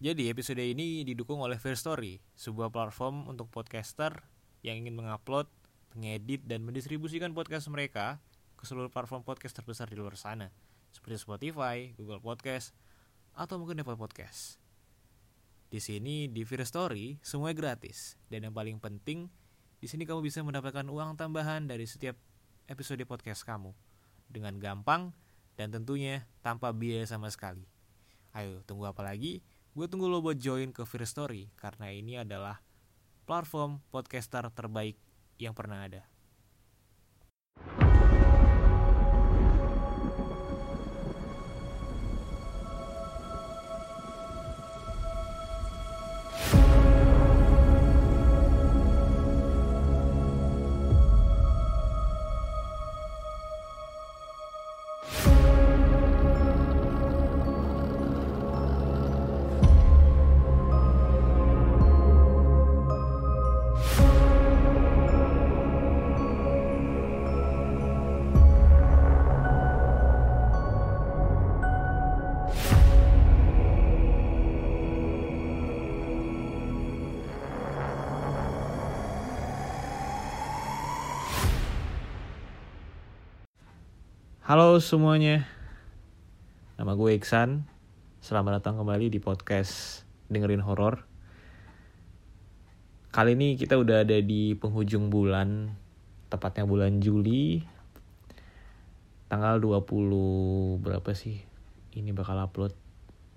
Jadi episode ini didukung oleh Fair Story, sebuah platform untuk podcaster yang ingin mengupload, mengedit, dan mendistribusikan podcast mereka ke seluruh platform podcast terbesar di luar sana, seperti Spotify, Google Podcast, atau mungkin Apple Podcast. Di sini di Fair Story semuanya gratis dan yang paling penting di sini kamu bisa mendapatkan uang tambahan dari setiap episode podcast kamu dengan gampang dan tentunya tanpa biaya sama sekali. Ayo tunggu apa lagi? Gue tunggu lo buat join ke Fear Story karena ini adalah platform podcaster terbaik yang pernah ada. Halo semuanya, nama gue Iksan. Selamat datang kembali di podcast dengerin horor. Kali ini kita udah ada di penghujung bulan, tepatnya bulan Juli. Tanggal 20 berapa sih? Ini bakal upload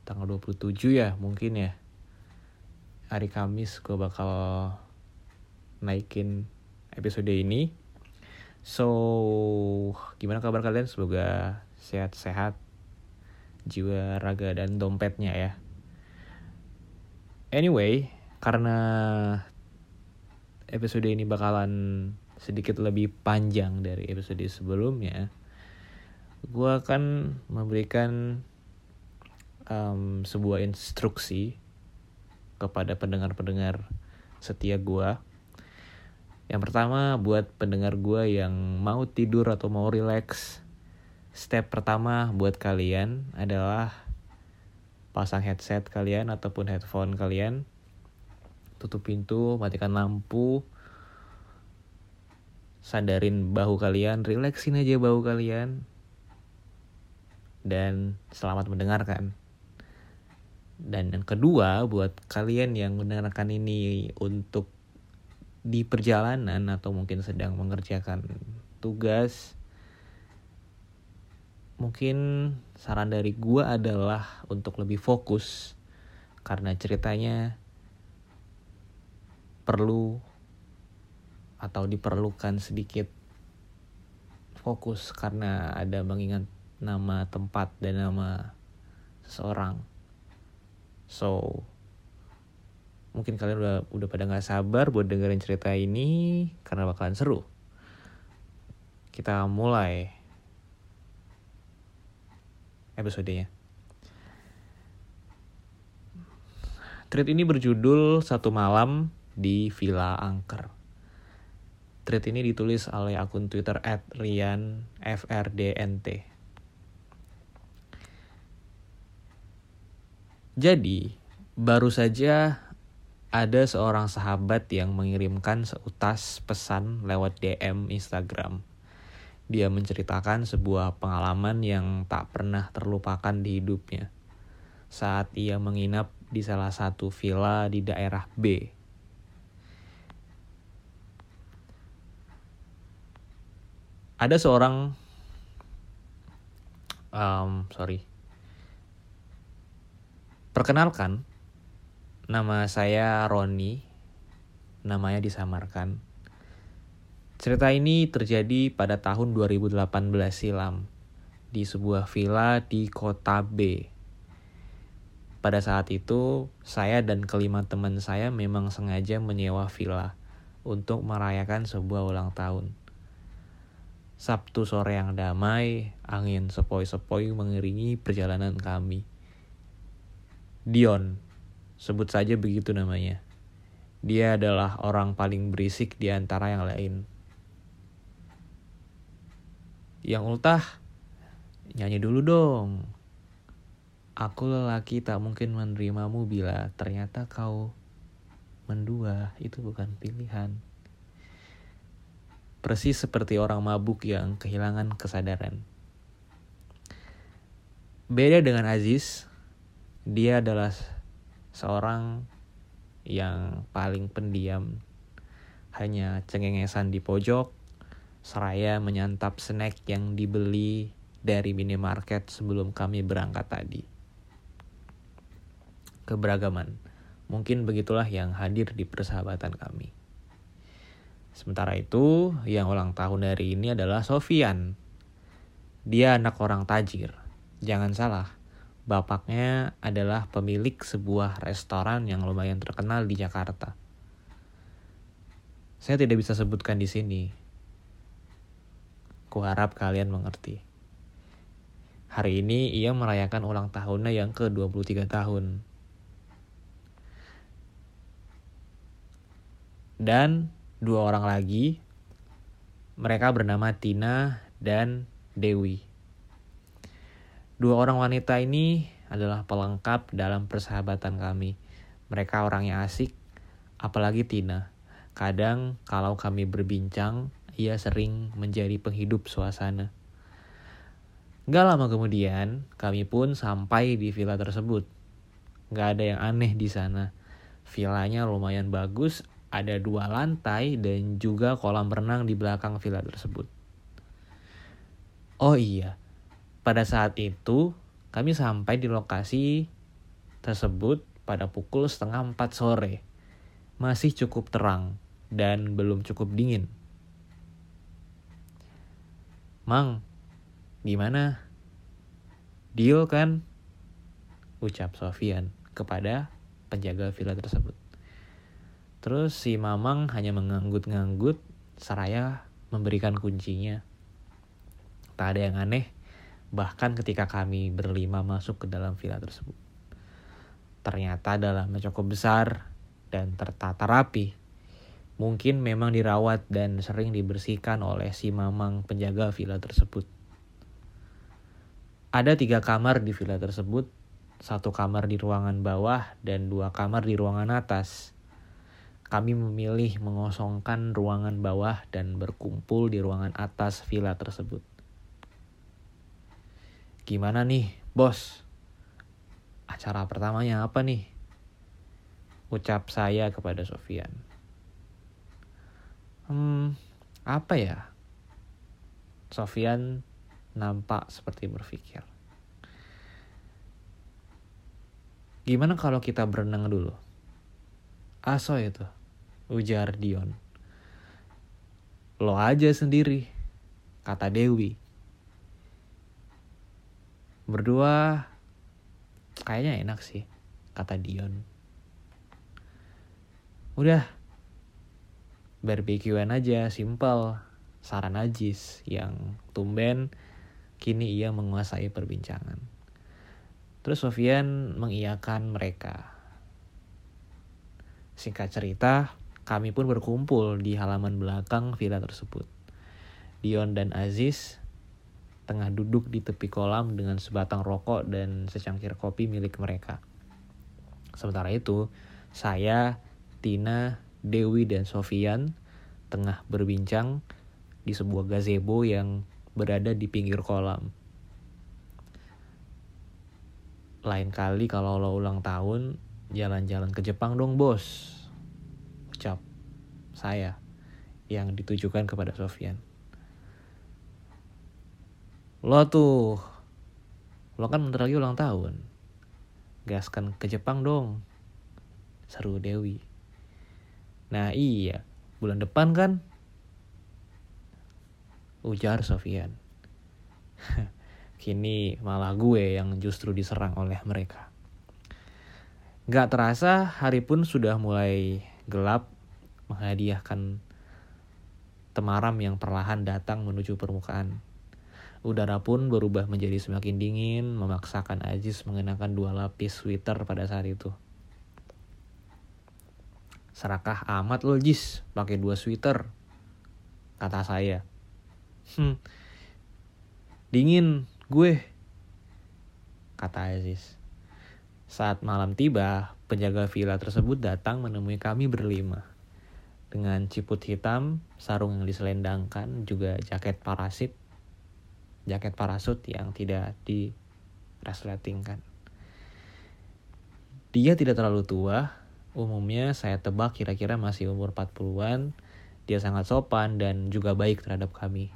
tanggal 27 ya, mungkin ya. Hari Kamis gue bakal naikin episode ini So, gimana kabar kalian? Semoga sehat-sehat jiwa, raga, dan dompetnya ya. Anyway, karena episode ini bakalan sedikit lebih panjang dari episode sebelumnya, gue akan memberikan um, sebuah instruksi kepada pendengar-pendengar setia gue yang pertama buat pendengar gue yang mau tidur atau mau relax, step pertama buat kalian adalah pasang headset kalian ataupun headphone kalian, tutup pintu, matikan lampu, sadarin bahu kalian, relaxin aja bahu kalian, dan selamat mendengarkan. Dan yang kedua buat kalian yang mendengarkan ini untuk di perjalanan atau mungkin sedang mengerjakan tugas mungkin saran dari gue adalah untuk lebih fokus. Karena ceritanya perlu atau diperlukan sedikit fokus karena ada mengingat nama tempat dan nama seseorang. So mungkin kalian udah udah pada nggak sabar buat dengerin cerita ini karena bakalan seru. Kita mulai episodenya. Thread ini berjudul Satu Malam di Villa Angker. Thread ini ditulis oleh akun Twitter @rianfrdnt. Jadi, baru saja ada seorang sahabat yang mengirimkan seutas pesan lewat DM Instagram. Dia menceritakan sebuah pengalaman yang tak pernah terlupakan di hidupnya saat ia menginap di salah satu villa di daerah B. Ada seorang, um, sorry, perkenalkan Nama saya Roni, namanya disamarkan. Cerita ini terjadi pada tahun 2018 silam di sebuah villa di kota B. Pada saat itu, saya dan kelima teman saya memang sengaja menyewa villa untuk merayakan sebuah ulang tahun. Sabtu sore yang damai, angin sepoi-sepoi mengiringi perjalanan kami. Dion, Sebut saja begitu namanya. Dia adalah orang paling berisik di antara yang lain. Yang ultah, nyanyi dulu dong. Aku lelaki tak mungkin menerimamu bila ternyata kau mendua. Itu bukan pilihan. Persis seperti orang mabuk yang kehilangan kesadaran. Beda dengan Aziz, dia adalah seorang yang paling pendiam. Hanya cengengesan di pojok, seraya menyantap snack yang dibeli dari minimarket sebelum kami berangkat tadi keberagaman. Mungkin begitulah yang hadir di persahabatan kami. Sementara itu, yang ulang tahun hari ini adalah Sofian. Dia anak orang tajir. Jangan salah, bapaknya adalah pemilik sebuah restoran yang lumayan terkenal di Jakarta. Saya tidak bisa sebutkan di sini. Kuharap kalian mengerti. Hari ini ia merayakan ulang tahunnya yang ke-23 tahun. dan dua orang lagi. Mereka bernama Tina dan Dewi. Dua orang wanita ini adalah pelengkap dalam persahabatan kami. Mereka orangnya asik, apalagi Tina. Kadang kalau kami berbincang, ia sering menjadi penghidup suasana. Gak lama kemudian, kami pun sampai di villa tersebut. Gak ada yang aneh di sana. Villanya lumayan bagus, ada dua lantai dan juga kolam renang di belakang villa tersebut. Oh iya, pada saat itu kami sampai di lokasi tersebut pada pukul setengah empat sore. Masih cukup terang dan belum cukup dingin. Mang, gimana? Deal kan? Ucap Sofian kepada penjaga villa tersebut. Terus si Mamang hanya menganggut-nganggut seraya memberikan kuncinya. Tak ada yang aneh, bahkan ketika kami berlima masuk ke dalam villa tersebut. Ternyata dalamnya cukup besar dan tertata rapi. Mungkin memang dirawat dan sering dibersihkan oleh si Mamang penjaga villa tersebut. Ada tiga kamar di villa tersebut, satu kamar di ruangan bawah dan dua kamar di ruangan atas kami memilih mengosongkan ruangan bawah dan berkumpul di ruangan atas villa tersebut. Gimana nih, bos? Acara pertamanya apa nih? Ucap saya kepada Sofian. Hmm, apa ya? Sofian nampak seperti berpikir. Gimana kalau kita berenang dulu? Aso itu ujar Dion. Lo aja sendiri, kata Dewi. Berdua kayaknya enak sih, kata Dion. Udah, barbekyuan aja, simple. Saran Ajis yang tumben kini ia menguasai perbincangan. Terus Sofian mengiyakan mereka. Singkat cerita, kami pun berkumpul di halaman belakang villa tersebut. Dion dan Aziz tengah duduk di tepi kolam dengan sebatang rokok dan secangkir kopi milik mereka. Sementara itu, saya, Tina, Dewi, dan Sofian tengah berbincang di sebuah gazebo yang berada di pinggir kolam. Lain kali kalau lo ulang tahun, jalan-jalan ke Jepang dong bos ucap saya yang ditujukan kepada Sofian. Lo tuh, lo kan bentar lagi ulang tahun. Gaskan ke Jepang dong. Seru Dewi. Nah iya, bulan depan kan? Ujar Sofian. Kini malah gue yang justru diserang oleh mereka. Gak terasa hari pun sudah mulai gelap menghadiahkan temaram yang perlahan datang menuju permukaan. Udara pun berubah menjadi semakin dingin, memaksakan Aziz mengenakan dua lapis sweater pada saat itu. Serakah amat lo Jis, pakai dua sweater, kata saya. Hmm, dingin gue, kata Aziz. Saat malam tiba, penjaga villa tersebut datang menemui kami berlima. Dengan ciput hitam, sarung yang diselendangkan, juga jaket parasit, jaket parasut yang tidak di resletingkan. Dia tidak terlalu tua, umumnya saya tebak kira-kira masih umur 40-an. Dia sangat sopan dan juga baik terhadap kami.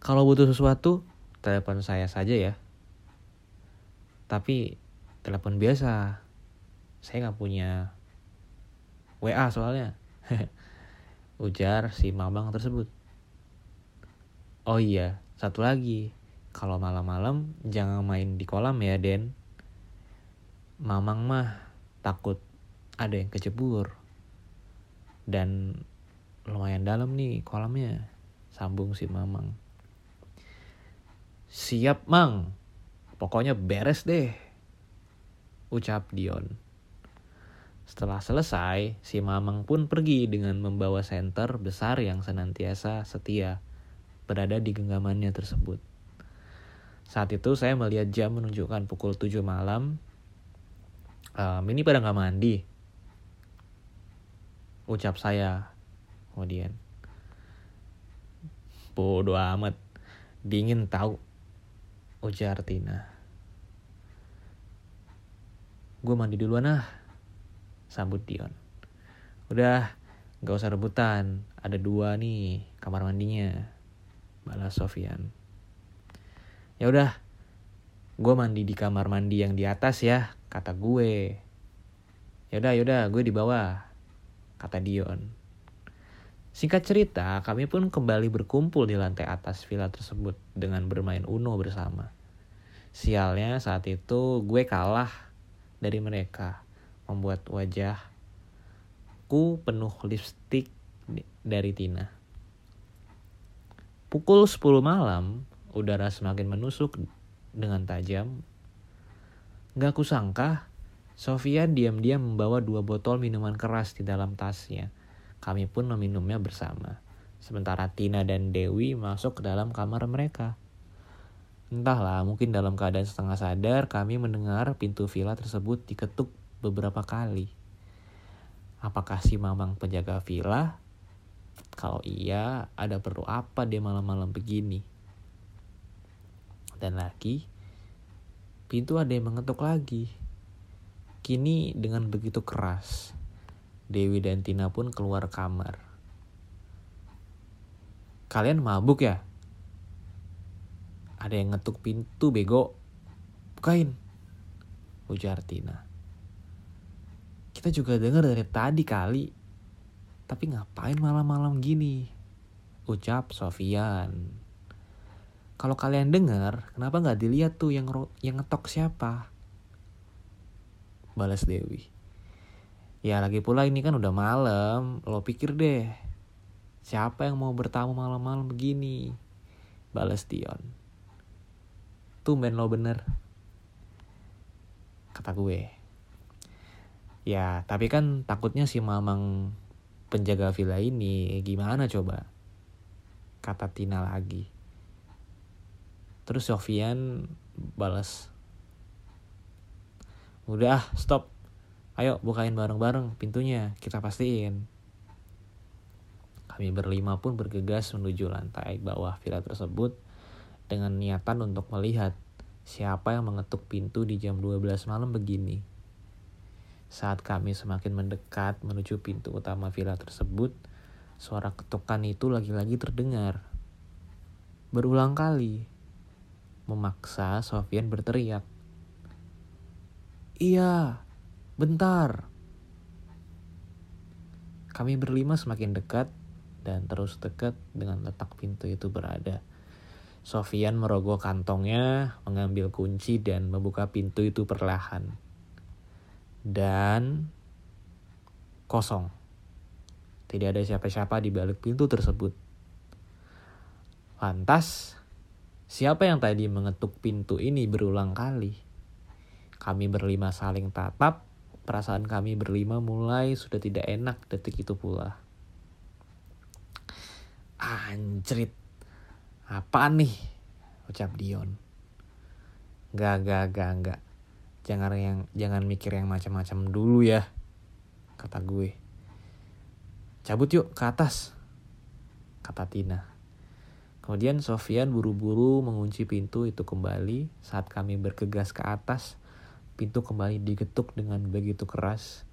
Kalau butuh sesuatu, telepon saya saja ya, tapi telepon biasa saya nggak punya WA soalnya ujar si mamang tersebut oh iya satu lagi. Kalau malam-malam jangan main di kolam ya Den. Mamang mah takut ada yang kecebur. Dan lumayan dalam nih kolamnya. Sambung si mamang. Siap mang. Pokoknya beres deh. Ucap Dion. Setelah selesai, si Mamang pun pergi dengan membawa senter besar yang senantiasa setia berada di genggamannya tersebut. Saat itu saya melihat jam menunjukkan pukul 7 malam. Um, ini pada nggak mandi. Ucap saya kemudian. Bodoh amat. Dingin tahu ujar Tina. Gue mandi duluan ah, sambut Dion. Udah, gak usah rebutan, ada dua nih kamar mandinya, balas Sofian. Ya udah, gue mandi di kamar mandi yang di atas ya, kata gue. Yaudah, yaudah, gue di bawah, kata Dion. Singkat cerita, kami pun kembali berkumpul di lantai atas villa tersebut dengan bermain Uno bersama. Sialnya saat itu gue kalah dari mereka, membuat wajahku penuh lipstick dari Tina. Pukul 10 malam, udara semakin menusuk dengan tajam. Gak kusangka, Sofia diam-diam membawa dua botol minuman keras di dalam tasnya kami pun meminumnya bersama. Sementara Tina dan Dewi masuk ke dalam kamar mereka. Entahlah, mungkin dalam keadaan setengah sadar kami mendengar pintu villa tersebut diketuk beberapa kali. Apakah si mamang penjaga villa? Kalau iya, ada perlu apa dia malam-malam begini? Dan lagi, pintu ada yang mengetuk lagi. Kini dengan begitu keras. Dewi dan Tina pun keluar kamar. Kalian mabuk ya? Ada yang ngetuk pintu bego. Bukain. Ujar Tina. Kita juga dengar dari tadi kali. Tapi ngapain malam-malam gini? Ucap Sofian. Kalau kalian dengar, kenapa nggak dilihat tuh yang yang ngetok siapa? Balas Dewi. Ya lagi pula ini kan udah malam, lo pikir deh. Siapa yang mau bertamu malam-malam begini? Balas Dion. Tumben lo bener. Kata gue. Ya tapi kan takutnya si mamang penjaga villa ini gimana coba? Kata Tina lagi. Terus Sofian balas. Udah stop Ayo bukain bareng-bareng pintunya, kita pastiin. Kami berlima pun bergegas menuju lantai bawah villa tersebut dengan niatan untuk melihat siapa yang mengetuk pintu di jam 12 malam begini. Saat kami semakin mendekat menuju pintu utama villa tersebut, suara ketukan itu lagi-lagi terdengar. Berulang kali, memaksa Sofian berteriak. Iya, Bentar. Kami berlima semakin dekat dan terus dekat dengan letak pintu itu berada. Sofian merogoh kantongnya, mengambil kunci dan membuka pintu itu perlahan. Dan kosong. Tidak ada siapa-siapa di balik pintu tersebut. Lantas, siapa yang tadi mengetuk pintu ini berulang kali? Kami berlima saling tatap Perasaan kami berlima mulai sudah tidak enak detik itu pula. Anjrit. Apaan nih? Ucap Dion. Gak, gak, gak, gak. Jangan yang jangan mikir yang macam-macam dulu ya, kata gue. Cabut yuk ke atas, kata Tina. Kemudian Sofian buru-buru mengunci pintu itu kembali saat kami bergegas ke atas. Pintu kembali digetuk dengan begitu keras,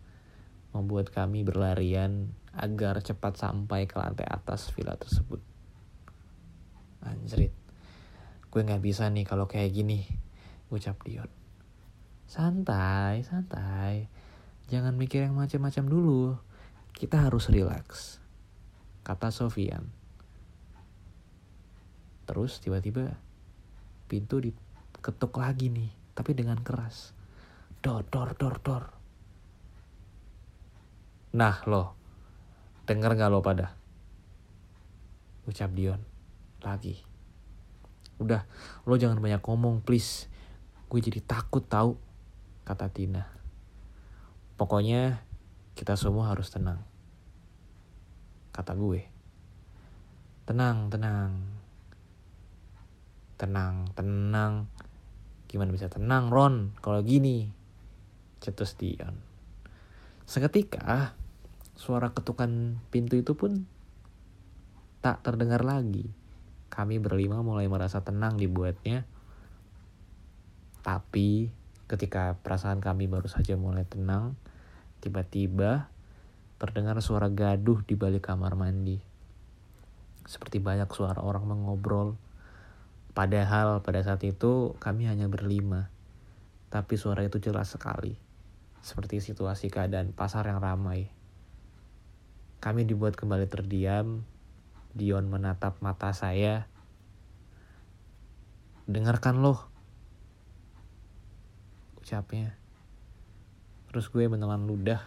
membuat kami berlarian agar cepat sampai ke lantai atas villa tersebut. Anjrit, gue gak bisa nih kalau kayak gini, ucap Dion. Santai, santai. Jangan mikir yang macam-macam dulu. Kita harus rileks, kata Sofian. Terus tiba-tiba pintu diketuk lagi nih, tapi dengan keras. Dor, dor, dor, dor. Nah lo, denger gak lo pada? Ucap Dion lagi. Udah, lo jangan banyak ngomong please. Gue jadi takut tahu, kata Tina. Pokoknya kita semua harus tenang. Kata gue. Tenang, tenang, tenang tenang gimana bisa tenang Ron kalau gini cetus Dion seketika suara ketukan pintu itu pun tak terdengar lagi kami berlima mulai merasa tenang dibuatnya tapi ketika perasaan kami baru saja mulai tenang tiba-tiba terdengar suara gaduh di balik kamar mandi seperti banyak suara orang mengobrol Padahal pada saat itu kami hanya berlima. Tapi suara itu jelas sekali. Seperti situasi keadaan pasar yang ramai. Kami dibuat kembali terdiam. Dion menatap mata saya. Dengarkan loh. Ucapnya. Terus gue menelan ludah.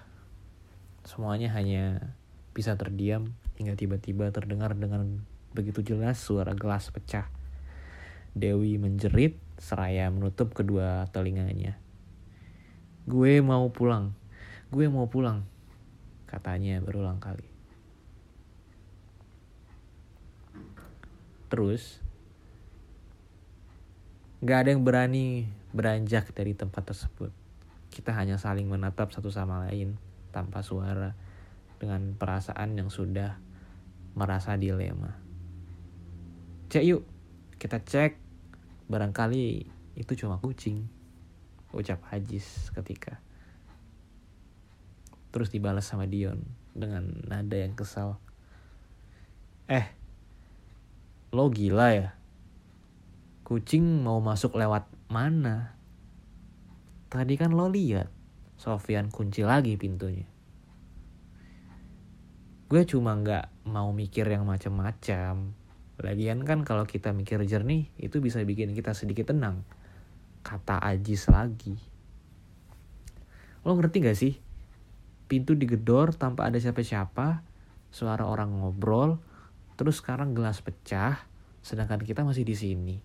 Semuanya hanya bisa terdiam hingga tiba-tiba terdengar dengan begitu jelas suara gelas pecah. Dewi menjerit seraya menutup kedua telinganya. Gue mau pulang, gue mau pulang, katanya berulang kali. Terus, gak ada yang berani beranjak dari tempat tersebut. Kita hanya saling menatap satu sama lain tanpa suara dengan perasaan yang sudah merasa dilema. Cek yuk, kita cek barangkali itu cuma kucing ucap Hajis ketika terus dibalas sama Dion dengan nada yang kesal eh lo gila ya kucing mau masuk lewat mana tadi kan lo lihat Sofian kunci lagi pintunya gue cuma nggak mau mikir yang macam-macam Lagian kan kalau kita mikir jernih itu bisa bikin kita sedikit tenang. Kata Ajis lagi. Lo ngerti gak sih? Pintu digedor tanpa ada siapa-siapa, suara orang ngobrol, terus sekarang gelas pecah, sedangkan kita masih di sini.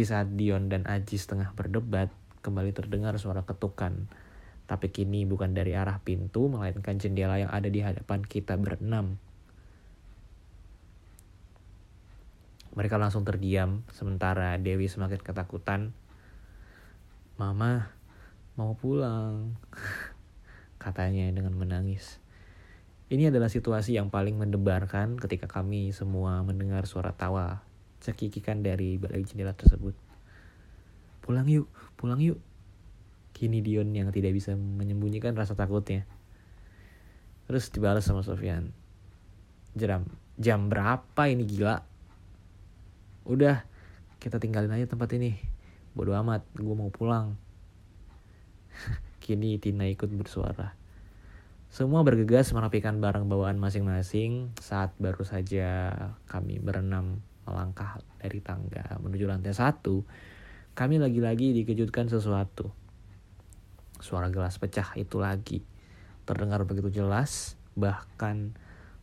Di saat Dion dan Ajis tengah berdebat, kembali terdengar suara ketukan. Tapi kini bukan dari arah pintu, melainkan jendela yang ada di hadapan kita berenam. Mereka langsung terdiam, sementara Dewi semakin ketakutan. Mama, mau pulang, katanya dengan menangis. Ini adalah situasi yang paling mendebarkan ketika kami semua mendengar suara tawa cekikikan dari balik jendela tersebut. Pulang yuk, pulang yuk. Kini Dion yang tidak bisa menyembunyikan rasa takutnya. Terus dibalas sama Sofian. Jam, jam berapa ini gila? udah kita tinggalin aja tempat ini bodoh amat gue mau pulang kini Tina ikut bersuara semua bergegas merapikan barang bawaan masing-masing saat baru saja kami berenam melangkah dari tangga menuju lantai satu. Kami lagi-lagi dikejutkan sesuatu. Suara gelas pecah itu lagi terdengar begitu jelas, bahkan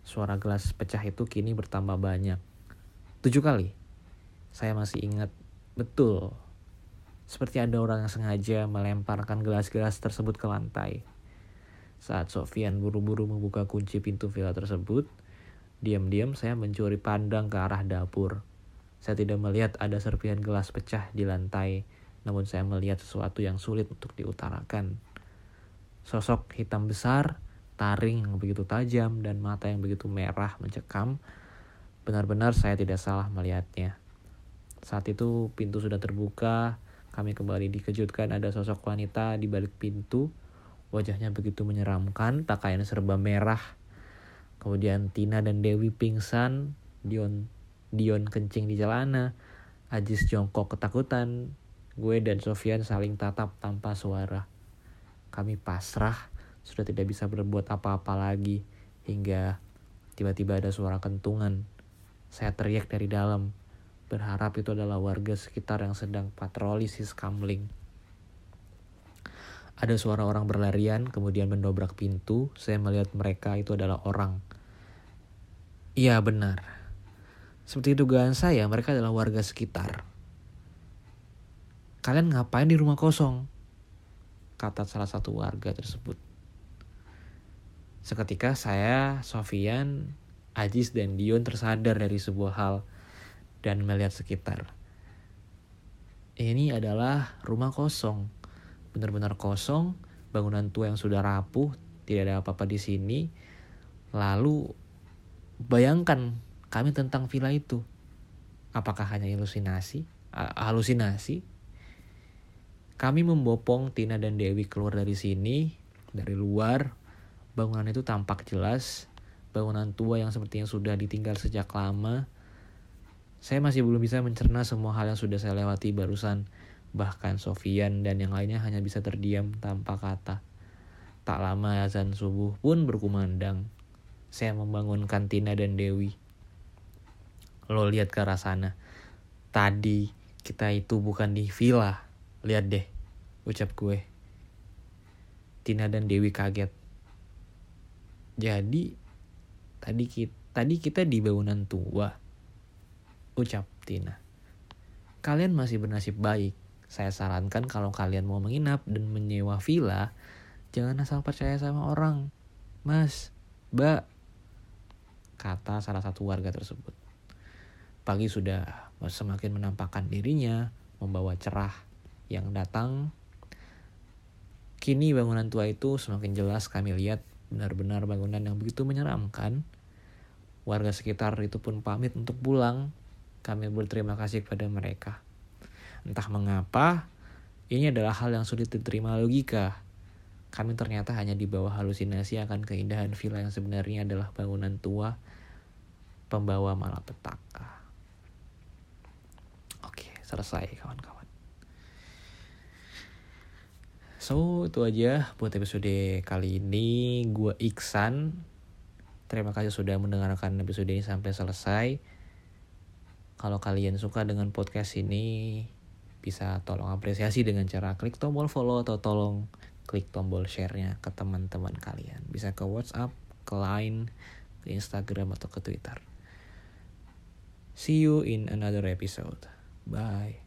suara gelas pecah itu kini bertambah banyak. Tujuh kali. Saya masih ingat betul. Seperti ada orang yang sengaja melemparkan gelas-gelas tersebut ke lantai. Saat Sofian buru-buru membuka kunci pintu villa tersebut, diam-diam saya mencuri pandang ke arah dapur. Saya tidak melihat ada serpihan gelas pecah di lantai, namun saya melihat sesuatu yang sulit untuk diutarakan. Sosok hitam besar, taring yang begitu tajam, dan mata yang begitu merah mencekam. Benar-benar saya tidak salah melihatnya. Saat itu pintu sudah terbuka, kami kembali dikejutkan ada sosok wanita di balik pintu. Wajahnya begitu menyeramkan, pakaian serba merah. Kemudian Tina dan Dewi pingsan, Dion Dion kencing di celana, Ajis jongkok ketakutan. Gue dan Sofian saling tatap tanpa suara. Kami pasrah, sudah tidak bisa berbuat apa-apa lagi hingga tiba-tiba ada suara kentungan. Saya teriak dari dalam, berharap itu adalah warga sekitar yang sedang patroli si Skamling. Ada suara orang berlarian, kemudian mendobrak pintu. Saya melihat mereka itu adalah orang. Iya benar. Seperti dugaan saya, mereka adalah warga sekitar. Kalian ngapain di rumah kosong? Kata salah satu warga tersebut. Seketika saya, Sofian, Ajis, dan Dion tersadar dari sebuah hal dan melihat sekitar. Ini adalah rumah kosong, benar-benar kosong, bangunan tua yang sudah rapuh, tidak ada apa-apa di sini. Lalu bayangkan kami tentang villa itu. Apakah hanya halusinasi? Halusinasi? Kami membopong Tina dan Dewi keluar dari sini, dari luar. Bangunan itu tampak jelas, bangunan tua yang sepertinya sudah ditinggal sejak lama saya masih belum bisa mencerna semua hal yang sudah saya lewati barusan. Bahkan Sofian dan yang lainnya hanya bisa terdiam tanpa kata. Tak lama azan subuh pun berkumandang. Saya membangunkan Tina dan Dewi. Lo lihat ke arah sana. Tadi kita itu bukan di villa. Lihat deh, ucap gue. Tina dan Dewi kaget. Jadi tadi kita, tadi kita di bangunan tua Ucap Tina. Kalian masih bernasib baik. Saya sarankan kalau kalian mau menginap dan menyewa villa, jangan asal percaya sama orang. Mas, Mbak, kata salah satu warga tersebut. Pagi sudah semakin menampakkan dirinya, membawa cerah yang datang. Kini bangunan tua itu semakin jelas kami lihat benar-benar bangunan yang begitu menyeramkan. Warga sekitar itu pun pamit untuk pulang kami berterima kasih kepada mereka. Entah mengapa, ini adalah hal yang sulit diterima logika. Kami ternyata hanya di bawah halusinasi akan keindahan villa yang sebenarnya adalah bangunan tua pembawa malapetaka. Oke, selesai kawan-kawan. So, itu aja buat episode kali ini. Gue Iksan. Terima kasih sudah mendengarkan episode ini sampai selesai. Kalau kalian suka dengan podcast ini, bisa tolong apresiasi dengan cara klik tombol follow atau tolong klik tombol share-nya ke teman-teman kalian. Bisa ke WhatsApp, ke Line, ke Instagram atau ke Twitter. See you in another episode. Bye.